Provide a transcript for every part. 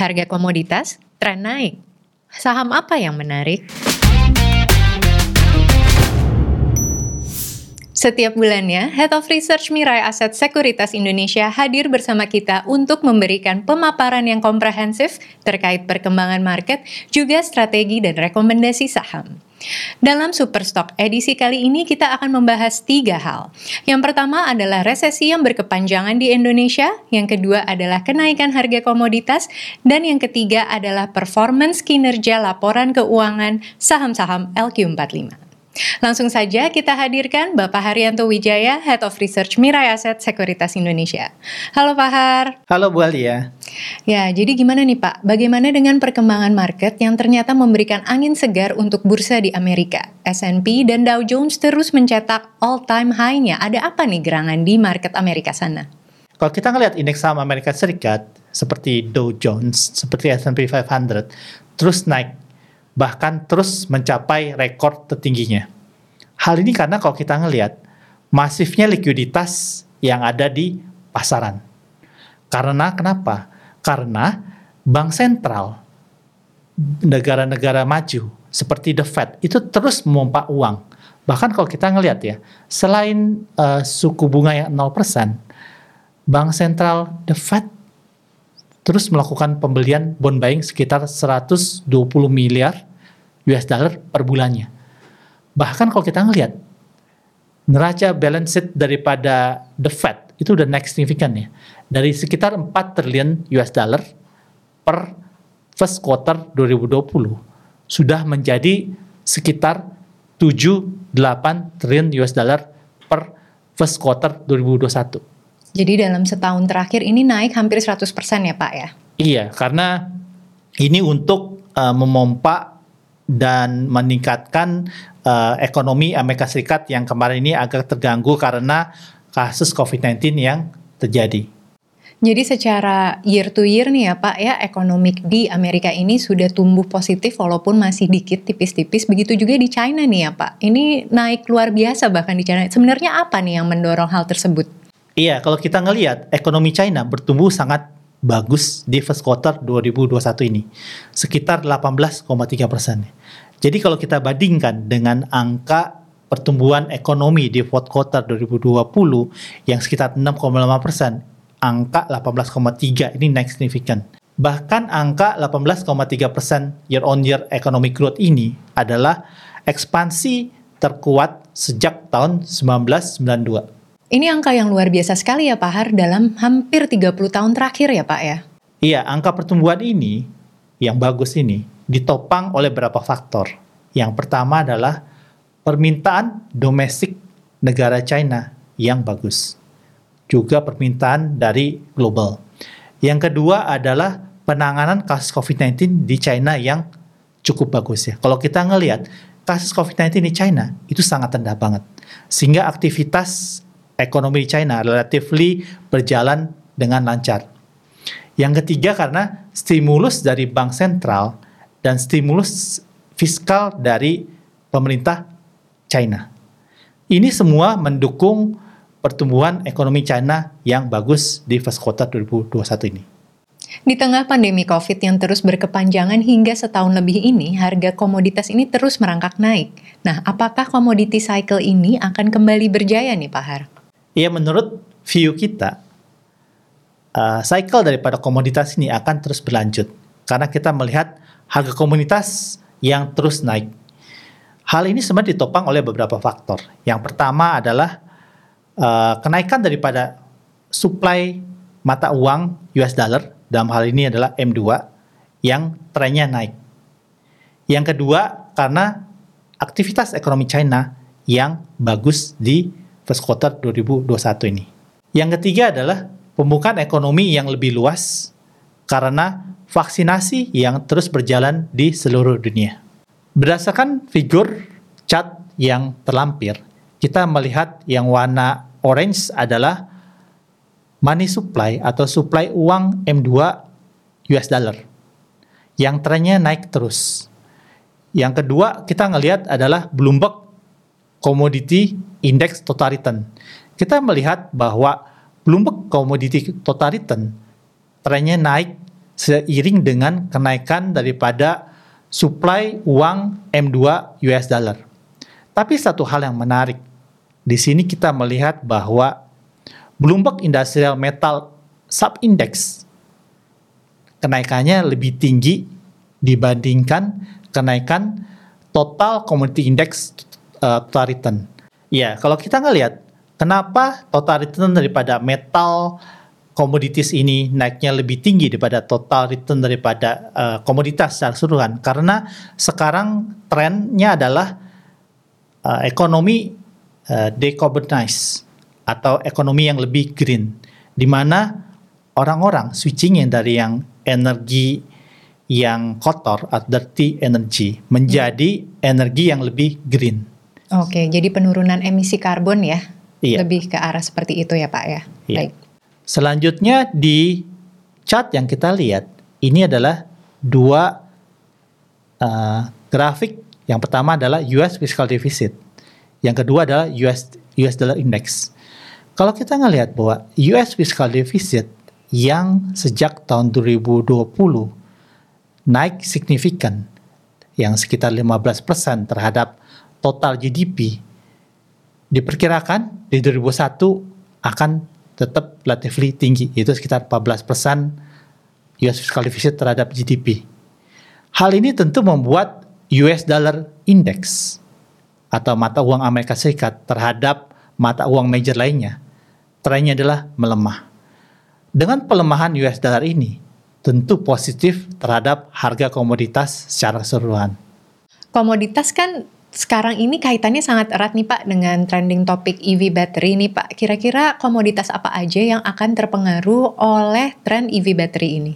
Harga komoditas tren naik. Saham apa yang menarik? Setiap bulannya, Head of Research Mirai Aset Sekuritas Indonesia hadir bersama kita untuk memberikan pemaparan yang komprehensif terkait perkembangan market, juga strategi dan rekomendasi saham. Dalam Superstock edisi kali ini kita akan membahas tiga hal. Yang pertama adalah resesi yang berkepanjangan di Indonesia, yang kedua adalah kenaikan harga komoditas, dan yang ketiga adalah performance kinerja laporan keuangan saham-saham LQ45. Langsung saja kita hadirkan Bapak Haryanto Wijaya, Head of Research Mirai Aset Sekuritas Indonesia. Halo Pak Har. Halo Bu Alia. Ya, jadi gimana nih Pak? Bagaimana dengan perkembangan market yang ternyata memberikan angin segar untuk bursa di Amerika? S&P dan Dow Jones terus mencetak all-time high-nya. Ada apa nih gerangan di market Amerika sana? Kalau kita ngelihat indeks saham Amerika Serikat, seperti Dow Jones, seperti S&P 500, terus naik bahkan terus mencapai rekor tertingginya. Hal ini karena kalau kita ngelihat masifnya likuiditas yang ada di pasaran. Karena kenapa? Karena bank sentral negara-negara maju seperti the Fed itu terus memompa uang. Bahkan kalau kita ngelihat ya, selain uh, suku bunga yang 0%, bank sentral the Fed terus melakukan pembelian bond buying sekitar 120 miliar US dollar per bulannya. Bahkan kalau kita ngelihat neraca balance sheet daripada the Fed itu udah naik signifikan ya. Dari sekitar 4 triliun US dollar per first quarter 2020 sudah menjadi sekitar 7-8 triliun US dollar per first quarter 2021. Jadi dalam setahun terakhir ini naik hampir 100% ya Pak ya? Iya, karena ini untuk uh, memompa dan meningkatkan uh, ekonomi Amerika Serikat yang kemarin ini agak terganggu karena kasus COVID-19 yang terjadi. Jadi secara year to year nih ya Pak ya, ekonomi di Amerika ini sudah tumbuh positif walaupun masih dikit tipis-tipis. Begitu juga di China nih ya Pak. Ini naik luar biasa bahkan di China. Sebenarnya apa nih yang mendorong hal tersebut? Iya, kalau kita ngelihat ekonomi China bertumbuh sangat bagus di first quarter 2021 ini, sekitar 18,3 persen. Jadi kalau kita bandingkan dengan angka pertumbuhan ekonomi di fourth quarter 2020 yang sekitar 6,5 persen, angka 18,3 ini naik signifikan. Bahkan angka 18,3 persen year on year economic growth ini adalah ekspansi terkuat sejak tahun 1992. Ini angka yang luar biasa sekali ya Pak Har dalam hampir 30 tahun terakhir ya Pak ya? Iya, angka pertumbuhan ini yang bagus ini ditopang oleh beberapa faktor. Yang pertama adalah permintaan domestik negara China yang bagus. Juga permintaan dari global. Yang kedua adalah penanganan kasus COVID-19 di China yang cukup bagus ya. Kalau kita ngelihat kasus COVID-19 di China itu sangat rendah banget. Sehingga aktivitas ekonomi China relatively berjalan dengan lancar. Yang ketiga karena stimulus dari bank sentral dan stimulus fiskal dari pemerintah China. Ini semua mendukung pertumbuhan ekonomi China yang bagus di first quarter 2021 ini. Di tengah pandemi COVID yang terus berkepanjangan hingga setahun lebih ini, harga komoditas ini terus merangkak naik. Nah, apakah komoditi cycle ini akan kembali berjaya nih Pak Har? Ya menurut view kita uh, cycle daripada komoditas ini akan terus berlanjut karena kita melihat harga komoditas yang terus naik. Hal ini sebenarnya ditopang oleh beberapa faktor. Yang pertama adalah uh, kenaikan daripada supply mata uang US dollar dalam hal ini adalah M2 yang trennya naik. Yang kedua karena aktivitas ekonomi China yang bagus di first quarter 2021 ini. Yang ketiga adalah pembukaan ekonomi yang lebih luas karena vaksinasi yang terus berjalan di seluruh dunia. Berdasarkan figur chart yang terlampir, kita melihat yang warna orange adalah money supply atau supply uang M2 US dollar yang trennya naik terus. Yang kedua kita ngelihat adalah Bloomberg Commodity Index Total Return. Kita melihat bahwa Bloomberg Commodity Total Return trennya naik seiring dengan kenaikan daripada supply uang M2 US dollar. Tapi satu hal yang menarik, di sini kita melihat bahwa Bloomberg Industrial Metal Subindex kenaikannya lebih tinggi dibandingkan kenaikan total commodity index uh, total return. Ya, kalau kita ngelihat kenapa total return daripada metal komoditas ini naiknya lebih tinggi daripada total return daripada uh, komoditas secara keseluruhan karena sekarang trennya adalah uh, ekonomi uh, decarbonize atau ekonomi yang lebih green di mana orang-orang switching dari yang energi yang kotor atau dirty energy menjadi hmm. energi yang lebih green. Oke, jadi penurunan emisi karbon ya, iya. lebih ke arah seperti itu ya Pak ya. Iya. Baik. Selanjutnya di chart yang kita lihat ini adalah dua uh, grafik. Yang pertama adalah US fiscal deficit, yang kedua adalah US US dollar index. Kalau kita ngelihat bahwa US fiscal deficit yang sejak tahun 2020 naik signifikan yang sekitar 15% terhadap total GDP diperkirakan di 2001 akan tetap relatively tinggi yaitu sekitar 14% US fiscal deficit terhadap GDP. Hal ini tentu membuat US dollar index atau mata uang Amerika Serikat terhadap mata uang major lainnya trennya adalah melemah. Dengan pelemahan US dollar ini, tentu positif terhadap harga komoditas secara keseluruhan. Komoditas kan sekarang ini kaitannya sangat erat nih Pak dengan trending topik EV battery nih Pak. Kira-kira komoditas apa aja yang akan terpengaruh oleh tren EV battery ini?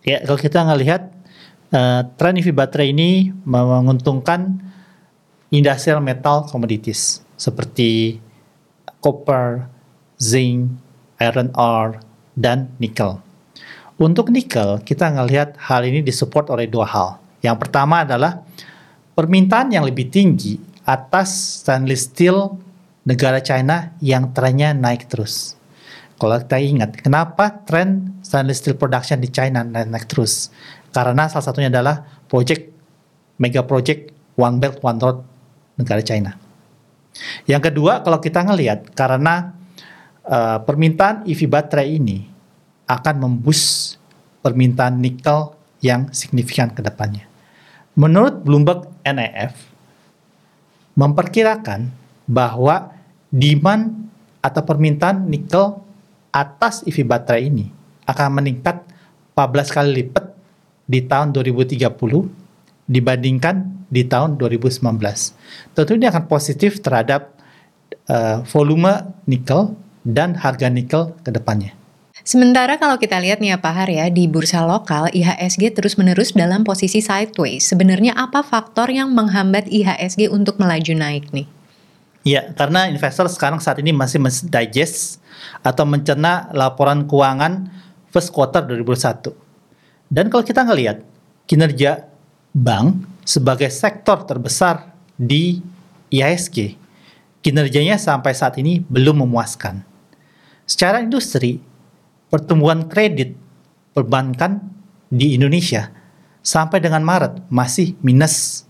Ya, kalau kita ngelihat uh, tren EV battery ini menguntungkan industrial metal commodities seperti copper, zinc, iron ore, dan nikel. Untuk nikel, kita ngelihat hal ini disupport oleh dua hal. Yang pertama adalah permintaan yang lebih tinggi atas stainless steel negara China yang trennya naik terus. Kalau kita ingat, kenapa tren stainless steel production di China naik, naik terus? Karena salah satunya adalah project mega project One Belt One Road negara China. Yang kedua, kalau kita ngelihat karena uh, permintaan EV baterai ini akan membus permintaan nikel yang signifikan ke depannya. Menurut Bloomberg NEF, memperkirakan bahwa demand atau permintaan nikel atas EV baterai ini akan meningkat 14 kali lipat di tahun 2030 dibandingkan di tahun 2019. Tentu ini akan positif terhadap uh, volume nikel dan harga nikel ke depannya. Sementara kalau kita lihat nih ya Pak Har ya, di bursa lokal IHSG terus-menerus dalam posisi sideways. Sebenarnya apa faktor yang menghambat IHSG untuk melaju naik nih? Ya, karena investor sekarang saat ini masih digest atau mencerna laporan keuangan first quarter 2021. Dan kalau kita ngelihat kinerja bank sebagai sektor terbesar di IHSG, kinerjanya sampai saat ini belum memuaskan. Secara industri, pertumbuhan kredit perbankan di Indonesia sampai dengan Maret masih minus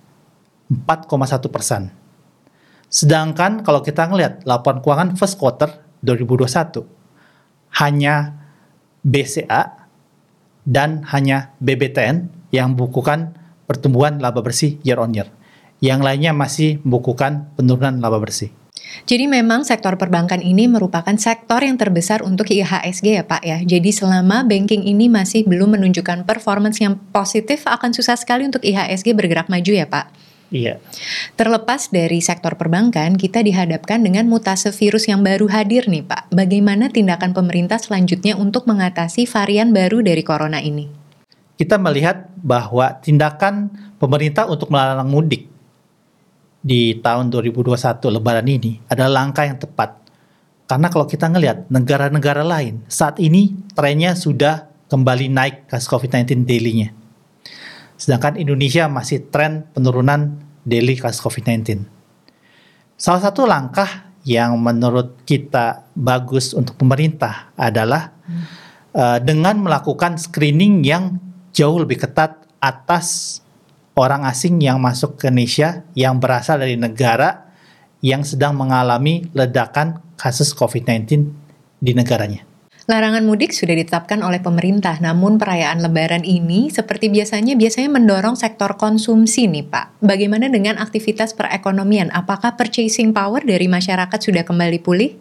4,1 persen. Sedangkan kalau kita ngelihat laporan keuangan first quarter 2021 hanya BCA dan hanya BBTN yang membukukan pertumbuhan laba bersih year on year. Yang lainnya masih membukukan penurunan laba bersih. Jadi memang sektor perbankan ini merupakan sektor yang terbesar untuk IHSG ya Pak ya. Jadi selama banking ini masih belum menunjukkan performance yang positif akan susah sekali untuk IHSG bergerak maju ya Pak. Iya. Terlepas dari sektor perbankan, kita dihadapkan dengan mutase virus yang baru hadir nih Pak. Bagaimana tindakan pemerintah selanjutnya untuk mengatasi varian baru dari corona ini? Kita melihat bahwa tindakan pemerintah untuk melarang mudik di tahun 2021 lebaran ini adalah langkah yang tepat. Karena kalau kita ngelihat negara-negara lain saat ini trennya sudah kembali naik kasus COVID-19 daily-nya. Sedangkan Indonesia masih tren penurunan daily kasus COVID-19. Salah satu langkah yang menurut kita bagus untuk pemerintah adalah uh, dengan melakukan screening yang jauh lebih ketat atas orang asing yang masuk ke Indonesia yang berasal dari negara yang sedang mengalami ledakan kasus COVID-19 di negaranya. Larangan mudik sudah ditetapkan oleh pemerintah, namun perayaan Lebaran ini seperti biasanya biasanya mendorong sektor konsumsi nih Pak. Bagaimana dengan aktivitas perekonomian? Apakah purchasing power dari masyarakat sudah kembali pulih?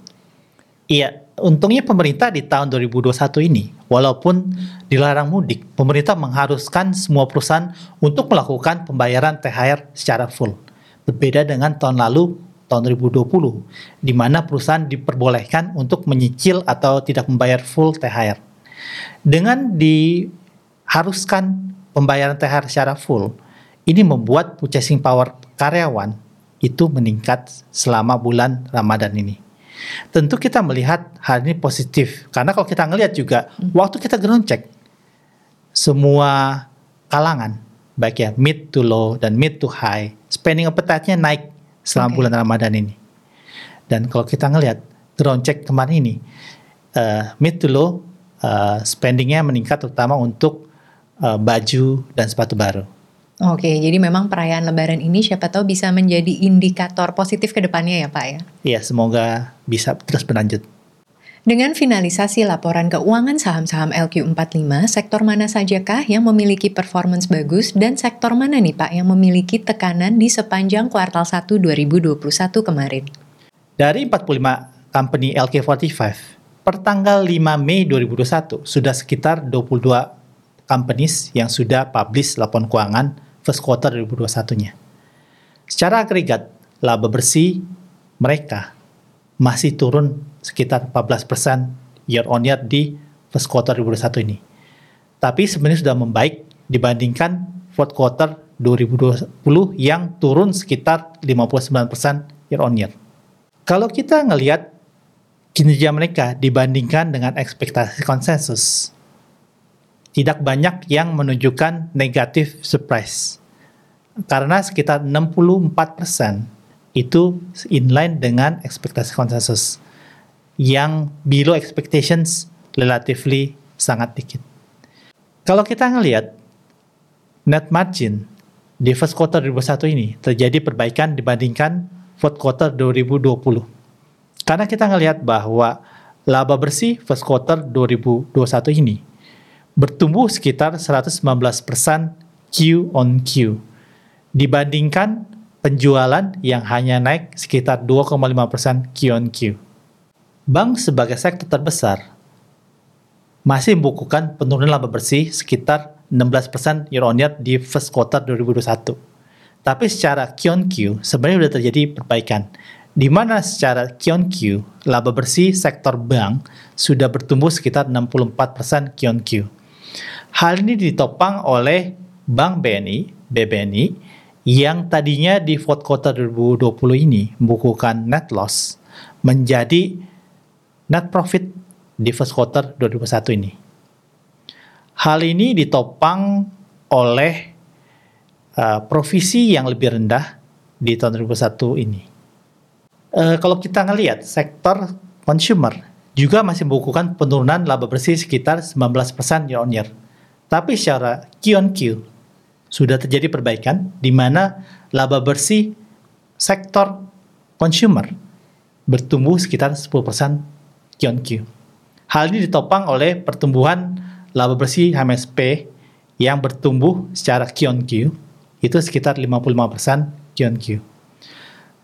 Iya, untungnya pemerintah di tahun 2021 ini, walaupun dilarang mudik, pemerintah mengharuskan semua perusahaan untuk melakukan pembayaran THR secara full. Berbeda dengan tahun lalu tahun 2020 di mana perusahaan diperbolehkan untuk menyicil atau tidak membayar full THR. Dengan diharuskan pembayaran THR secara full, ini membuat purchasing power karyawan itu meningkat selama bulan Ramadan ini. Tentu kita melihat hal ini positif karena kalau kita ngelihat juga hmm. waktu kita ground check semua kalangan baik ya mid to low dan mid to high spending appetite-nya naik selama okay. bulan Ramadan ini. Dan kalau kita ngelihat ground check kemarin ini, uh, mid to low uh, spendingnya meningkat terutama untuk uh, baju dan sepatu baru. Oke, jadi memang perayaan Lebaran ini siapa tahu bisa menjadi indikator positif ke depannya ya Pak ya? Iya, semoga bisa terus berlanjut. Dengan finalisasi laporan keuangan saham-saham LQ45, sektor mana sajakah yang memiliki performance bagus dan sektor mana nih Pak yang memiliki tekanan di sepanjang kuartal 1 2021 kemarin? Dari 45 company LQ45, per tanggal 5 Mei 2021 sudah sekitar 22 companies yang sudah publish laporan keuangan first quarter 2021-nya. Secara agregat, laba bersih mereka masih turun sekitar 14% year on year di first quarter 2021 ini. Tapi sebenarnya sudah membaik dibandingkan fourth quarter 2020 yang turun sekitar 59% year on year. Kalau kita ngelihat kinerja mereka dibandingkan dengan ekspektasi konsensus, tidak banyak yang menunjukkan negatif surprise. Karena sekitar 64% itu inline dengan ekspektasi konsensus yang below expectations relatively sangat dikit. Kalau kita ngelihat net margin di first quarter 2021 ini terjadi perbaikan dibandingkan fourth quarter 2020. Karena kita ngelihat bahwa laba bersih first quarter 2021 ini bertumbuh sekitar 119% Q on Q dibandingkan penjualan yang hanya naik sekitar 2,5% Q on Q. Bank sebagai sektor terbesar masih membukukan penurunan laba bersih sekitar 16% year on year di first quarter 2021. Tapi secara Q on Q sebenarnya sudah terjadi perbaikan di mana secara Q on Q laba bersih sektor bank sudah bertumbuh sekitar 64% Q on Q. Hal ini ditopang oleh Bank BNI, BBNI, yang tadinya di fourth quarter 2020 ini membukukan net loss menjadi net profit di first quarter 2021 ini. Hal ini ditopang oleh uh, provisi yang lebih rendah di tahun 2021 ini. Uh, kalau kita ngelihat sektor consumer juga masih membukukan penurunan laba bersih sekitar 19% year on year. Tapi secara Q on Q sudah terjadi perbaikan di mana laba bersih sektor consumer bertumbuh sekitar 10% Q on Q. Hal ini ditopang oleh pertumbuhan laba bersih MSP yang bertumbuh secara Q on Q itu sekitar 55% Q on Q.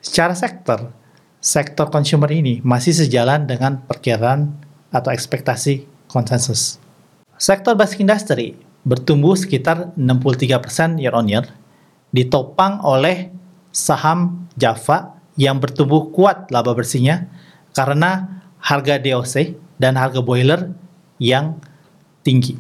Secara sektor, sektor consumer ini masih sejalan dengan perkiraan atau ekspektasi konsensus. Sektor basic industry bertumbuh sekitar 63% year on year, ditopang oleh saham Java yang bertumbuh kuat laba bersihnya karena harga DOC dan harga boiler yang tinggi.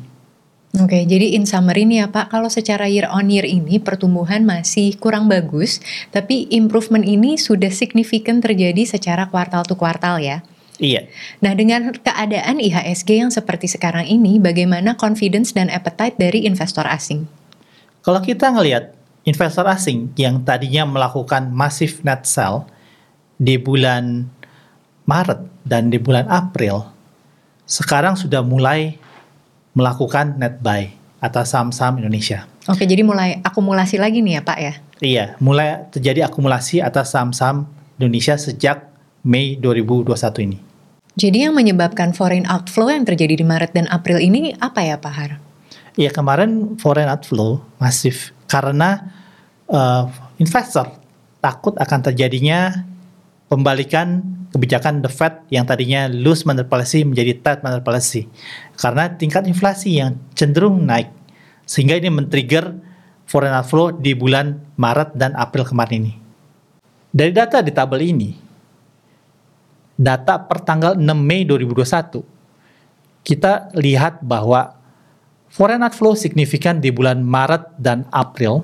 Oke, jadi in summary nih ya Pak, kalau secara year on year ini pertumbuhan masih kurang bagus, tapi improvement ini sudah signifikan terjadi secara kuartal to kuartal ya. Iya. Nah, dengan keadaan IHSG yang seperti sekarang ini, bagaimana confidence dan appetite dari investor asing? Kalau kita ngelihat investor asing yang tadinya melakukan massive net sell di bulan Maret dan di bulan April, sekarang sudah mulai melakukan net buy atas saham-saham Indonesia. Oke, jadi mulai akumulasi lagi nih ya Pak ya? Iya, mulai terjadi akumulasi atas saham-saham Indonesia sejak Mei 2021 ini. Jadi yang menyebabkan foreign outflow yang terjadi di Maret dan April ini apa ya Pak Har? Iya kemarin foreign outflow masif karena uh, investor takut akan terjadinya pembalikan kebijakan the Fed yang tadinya loose monetary policy menjadi tight monetary policy karena tingkat inflasi yang cenderung naik sehingga ini men-trigger foreign outflow di bulan Maret dan April kemarin ini. Dari data di tabel ini, data per tanggal 6 Mei 2021, kita lihat bahwa foreign outflow signifikan di bulan Maret dan April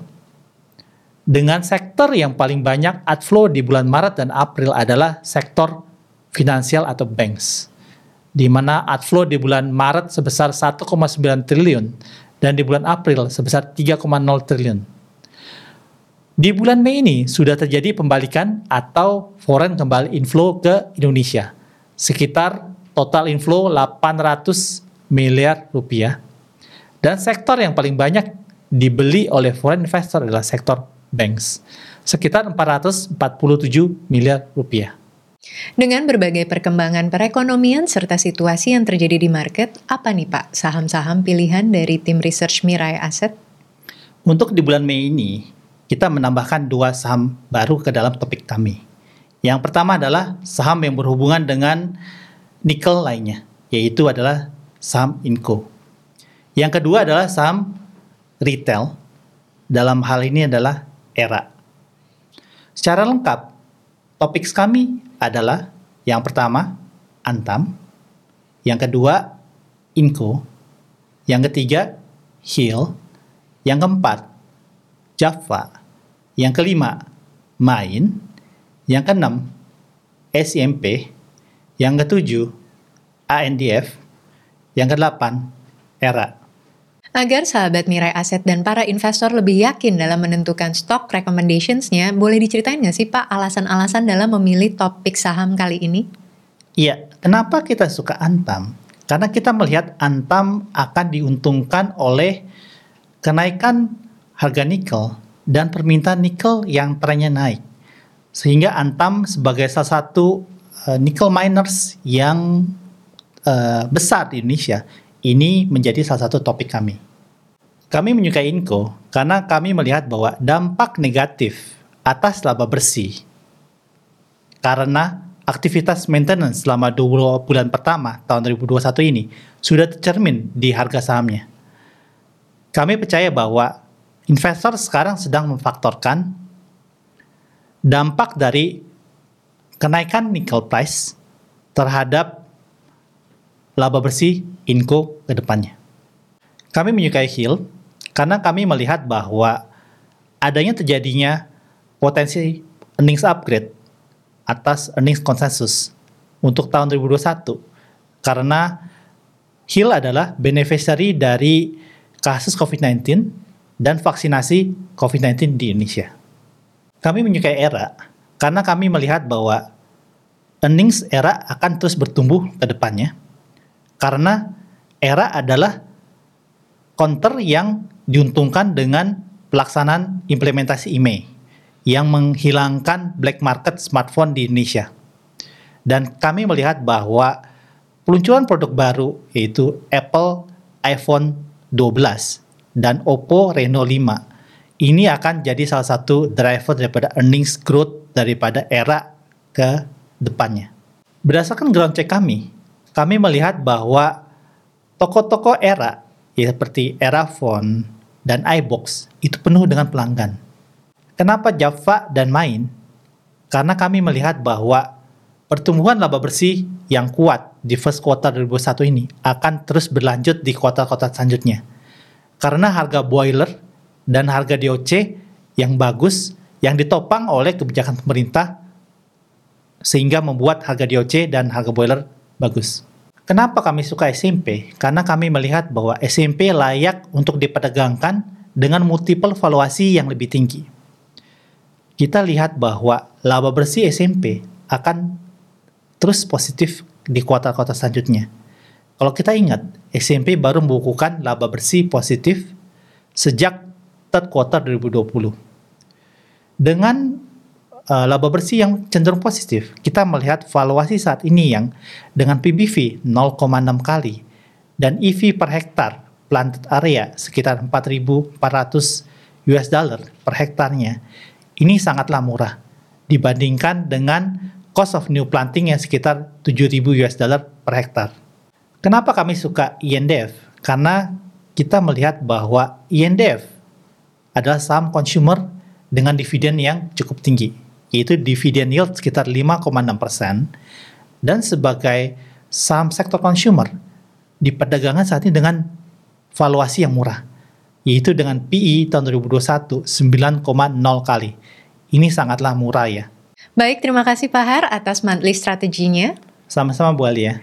dengan sektor yang paling banyak outflow di bulan Maret dan April adalah sektor finansial atau banks di mana outflow di bulan Maret sebesar 1,9 triliun dan di bulan April sebesar 3,0 triliun. Di bulan Mei ini sudah terjadi pembalikan atau foreign kembali inflow ke Indonesia. Sekitar total inflow 800 miliar rupiah. Dan sektor yang paling banyak dibeli oleh foreign investor adalah sektor banks. Sekitar 447 miliar rupiah. Dengan berbagai perkembangan perekonomian serta situasi yang terjadi di market, apa nih Pak saham-saham pilihan dari tim research Mirai Asset? Untuk di bulan Mei ini, kita menambahkan dua saham baru ke dalam topik kami. Yang pertama adalah saham yang berhubungan dengan nikel lainnya, yaitu adalah saham Inco. Yang kedua adalah saham retail, dalam hal ini adalah ERA. Secara lengkap, topik kami adalah yang pertama Antam, yang kedua Inco, yang ketiga Hill, yang keempat Java. Yang kelima, Main. Yang keenam, SMP. Yang ketujuh, ANDF. Yang kedelapan, ERA. Agar sahabat Mirai Aset dan para investor lebih yakin dalam menentukan stock recommendations-nya, boleh diceritain nggak sih Pak alasan-alasan dalam memilih topik saham kali ini? Iya, kenapa kita suka Antam? Karena kita melihat Antam akan diuntungkan oleh kenaikan harga nikel dan permintaan nikel yang trennya naik. Sehingga Antam sebagai salah satu uh, nikel miners yang uh, besar di Indonesia, ini menjadi salah satu topik kami. Kami menyukai Inco karena kami melihat bahwa dampak negatif atas laba bersih karena aktivitas maintenance selama dua bulan pertama tahun 2021 ini sudah tercermin di harga sahamnya. Kami percaya bahwa investor sekarang sedang memfaktorkan dampak dari kenaikan nickel price terhadap laba bersih Inco ke depannya. Kami menyukai Hill karena kami melihat bahwa adanya terjadinya potensi earnings upgrade atas earnings konsensus untuk tahun 2021 karena Hill adalah beneficiary dari kasus COVID-19 dan vaksinasi COVID-19 di Indonesia. Kami menyukai era karena kami melihat bahwa earnings era akan terus bertumbuh ke depannya karena era adalah counter yang diuntungkan dengan pelaksanaan implementasi IMEI yang menghilangkan black market smartphone di Indonesia. Dan kami melihat bahwa peluncuran produk baru yaitu Apple iPhone 12 dan Oppo Reno 5 ini akan jadi salah satu driver daripada earnings growth daripada era ke depannya. Berdasarkan ground check kami, kami melihat bahwa toko-toko era ya seperti era phone dan iBox itu penuh dengan pelanggan. Kenapa Java dan Main? Karena kami melihat bahwa pertumbuhan laba bersih yang kuat di first quarter 2021 ini akan terus berlanjut di kuartal-kuartal selanjutnya karena harga boiler dan harga DOC yang bagus yang ditopang oleh kebijakan pemerintah sehingga membuat harga DOC dan harga boiler bagus. Kenapa kami suka SMP? Karena kami melihat bahwa SMP layak untuk diperdagangkan dengan multiple valuasi yang lebih tinggi. Kita lihat bahwa laba bersih SMP akan terus positif di kuartal-kuartal selanjutnya. Kalau kita ingat, SMP baru membukukan laba bersih positif sejak third quarter 2020. Dengan uh, laba bersih yang cenderung positif, kita melihat valuasi saat ini yang dengan PBV 0,6 kali dan EV per hektar planted area sekitar 4.400 US dollar per hektarnya, ini sangatlah murah dibandingkan dengan cost of new planting yang sekitar 7.000 US dollar per hektar. Kenapa kami suka INDF? Karena kita melihat bahwa INDF adalah saham consumer dengan dividen yang cukup tinggi, yaitu dividen yield sekitar 5,6 persen, dan sebagai saham sektor consumer di perdagangan saat ini dengan valuasi yang murah, yaitu dengan PE tahun 2021 9,0 kali. Ini sangatlah murah ya. Baik, terima kasih Pak Har atas monthly strateginya. Sama-sama Bu Alia.